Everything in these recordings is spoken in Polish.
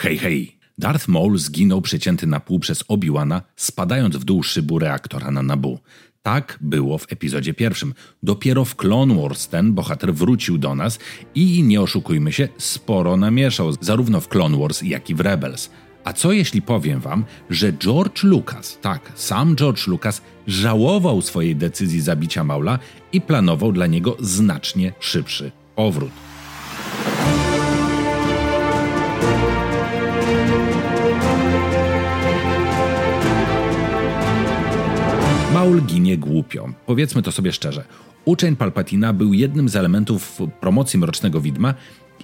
Hej, hej! Darth Maul zginął przecięty na pół przez Obi-Wana, spadając w dół szybu reaktora na Nabu. Tak było w epizodzie pierwszym. Dopiero w Clone Wars ten bohater wrócił do nas i nie oszukujmy się, sporo namieszał, zarówno w Clone Wars, jak i w Rebels. A co jeśli powiem wam, że George Lucas, tak, sam George Lucas, żałował swojej decyzji zabicia Maula i planował dla niego znacznie szybszy powrót. Maul ginie głupio. Powiedzmy to sobie szczerze. Uczeń Palpatina był jednym z elementów promocji Mrocznego Widma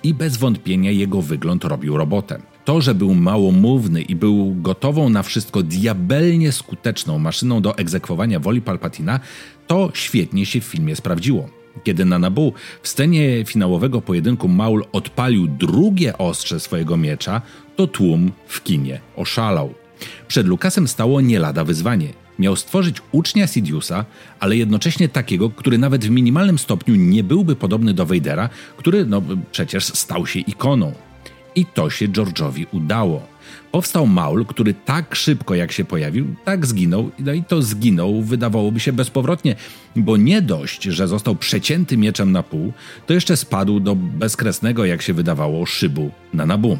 i bez wątpienia jego wygląd robił robotę. To, że był małomówny i był gotową na wszystko diabelnie skuteczną maszyną do egzekwowania woli Palpatina, to świetnie się w filmie sprawdziło. Kiedy na Nabu w scenie finałowego pojedynku Maul odpalił drugie ostrze swojego miecza, to tłum w kinie oszalał. Przed Lukasem stało nie lada wyzwanie – Miał stworzyć ucznia Sidiousa, ale jednocześnie takiego, który nawet w minimalnym stopniu nie byłby podobny do Vadera, który no przecież stał się ikoną. I to się George'owi udało. Powstał Maul, który tak szybko jak się pojawił, tak zginął, no i to zginął wydawałoby się bezpowrotnie, bo nie dość, że został przecięty mieczem na pół, to jeszcze spadł do bezkresnego, jak się wydawało, szybu na nabu.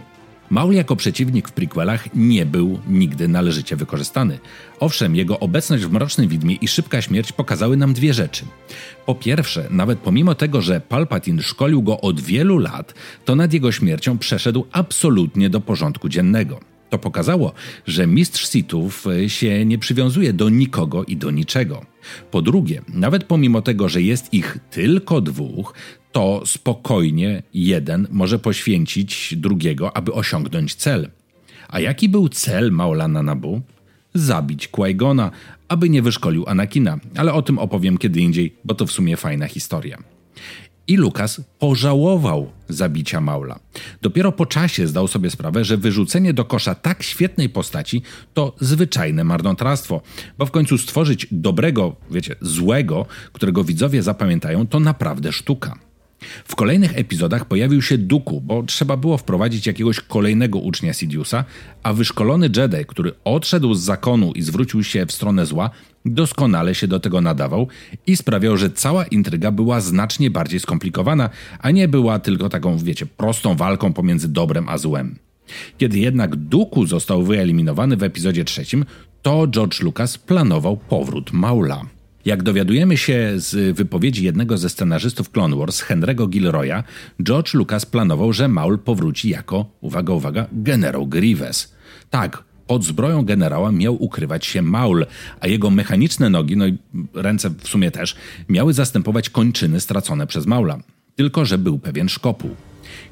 Maul jako przeciwnik w prequelach nie był nigdy należycie wykorzystany. Owszem, jego obecność w Mrocznym Widmie i szybka śmierć pokazały nam dwie rzeczy. Po pierwsze, nawet pomimo tego, że Palpatine szkolił go od wielu lat, to nad jego śmiercią przeszedł absolutnie do porządku dziennego. To pokazało, że mistrz Sithów e, się nie przywiązuje do nikogo i do niczego. Po drugie, nawet pomimo tego, że jest ich tylko dwóch, to spokojnie jeden może poświęcić drugiego, aby osiągnąć cel. A jaki był cel Maulana Nabu? Zabić Qui-Gona, aby nie wyszkolił Anakina, ale o tym opowiem kiedy indziej, bo to w sumie fajna historia. I Lukas pożałował zabicia Maula. Dopiero po czasie zdał sobie sprawę, że wyrzucenie do kosza tak świetnej postaci to zwyczajne marnotrawstwo, bo w końcu stworzyć dobrego, wiecie, złego, którego widzowie zapamiętają, to naprawdę sztuka. W kolejnych epizodach pojawił się Duku, bo trzeba było wprowadzić jakiegoś kolejnego ucznia Sidiousa, a wyszkolony Jedi, który odszedł z zakonu i zwrócił się w stronę zła, doskonale się do tego nadawał i sprawiał, że cała intryga była znacznie bardziej skomplikowana, a nie była tylko taką, wiecie, prostą walką pomiędzy dobrem a złem. Kiedy jednak Duku został wyeliminowany w epizodzie trzecim, to George Lucas planował powrót Maula. Jak dowiadujemy się z wypowiedzi jednego ze scenarzystów Clone Wars, Henry'ego Gilroya, George Lucas planował, że Maul powróci jako, uwaga, uwaga, generał Grievous. Tak, pod zbroją generała miał ukrywać się Maul, a jego mechaniczne nogi, no i ręce w sumie też, miały zastępować kończyny stracone przez Maula. Tylko, że był pewien szkopuł.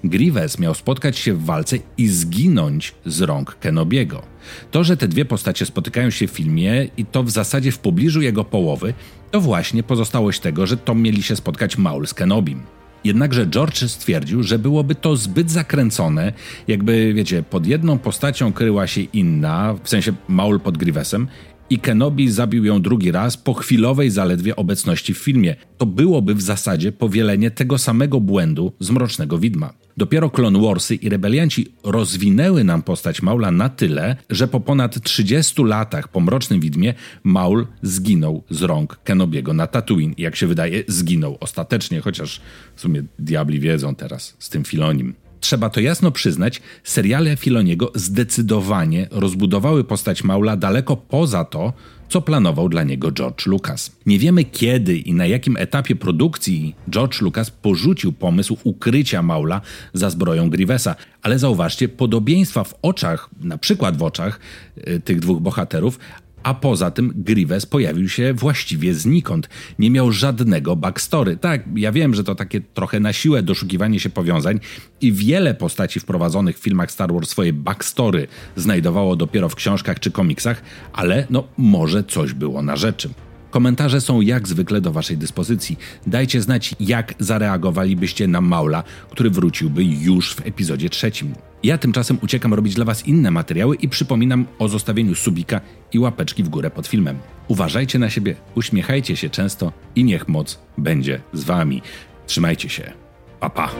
Grievous miał spotkać się w walce i zginąć z rąk Kenobiego. To, że te dwie postacie spotykają się w filmie i to w zasadzie w pobliżu jego połowy, to właśnie pozostałość tego, że to mieli się spotkać Maul z Kenobim. Jednakże George stwierdził, że byłoby to zbyt zakręcone, jakby, wiecie, pod jedną postacią kryła się inna, w sensie Maul pod Grievousem, i Kenobi zabił ją drugi raz po chwilowej zaledwie obecności w filmie. To byłoby w zasadzie powielenie tego samego błędu z Mrocznego Widma. Dopiero Clone Warsy i rebelianci rozwinęły nam postać Maula na tyle, że po ponad 30 latach po Mrocznym Widmie Maul zginął z rąk Kenobiego na Tatooine. Jak się wydaje, zginął ostatecznie, chociaż w sumie diabli wiedzą teraz z tym Filonim. Trzeba to jasno przyznać, seriale Filoniego zdecydowanie rozbudowały postać Maula daleko poza to, co planował dla niego George Lucas. Nie wiemy kiedy i na jakim etapie produkcji George Lucas porzucił pomysł ukrycia Maula za zbroją Grievesa, ale zauważcie, podobieństwa w oczach, na przykład w oczach y, tych dwóch bohaterów, a poza tym Grievous pojawił się właściwie znikąd. Nie miał żadnego backstory. Tak, ja wiem, że to takie trochę na siłę doszukiwanie się powiązań i wiele postaci wprowadzonych w filmach Star Wars swoje backstory znajdowało dopiero w książkach czy komiksach, ale no może coś było na rzeczy. Komentarze są jak zwykle do Waszej dyspozycji. Dajcie znać, jak zareagowalibyście na Maula, który wróciłby już w epizodzie trzecim. Ja tymczasem uciekam robić dla Was inne materiały i przypominam o zostawieniu subika i łapeczki w górę pod filmem. Uważajcie na siebie, uśmiechajcie się często i niech moc będzie z Wami. Trzymajcie się. Pa pa.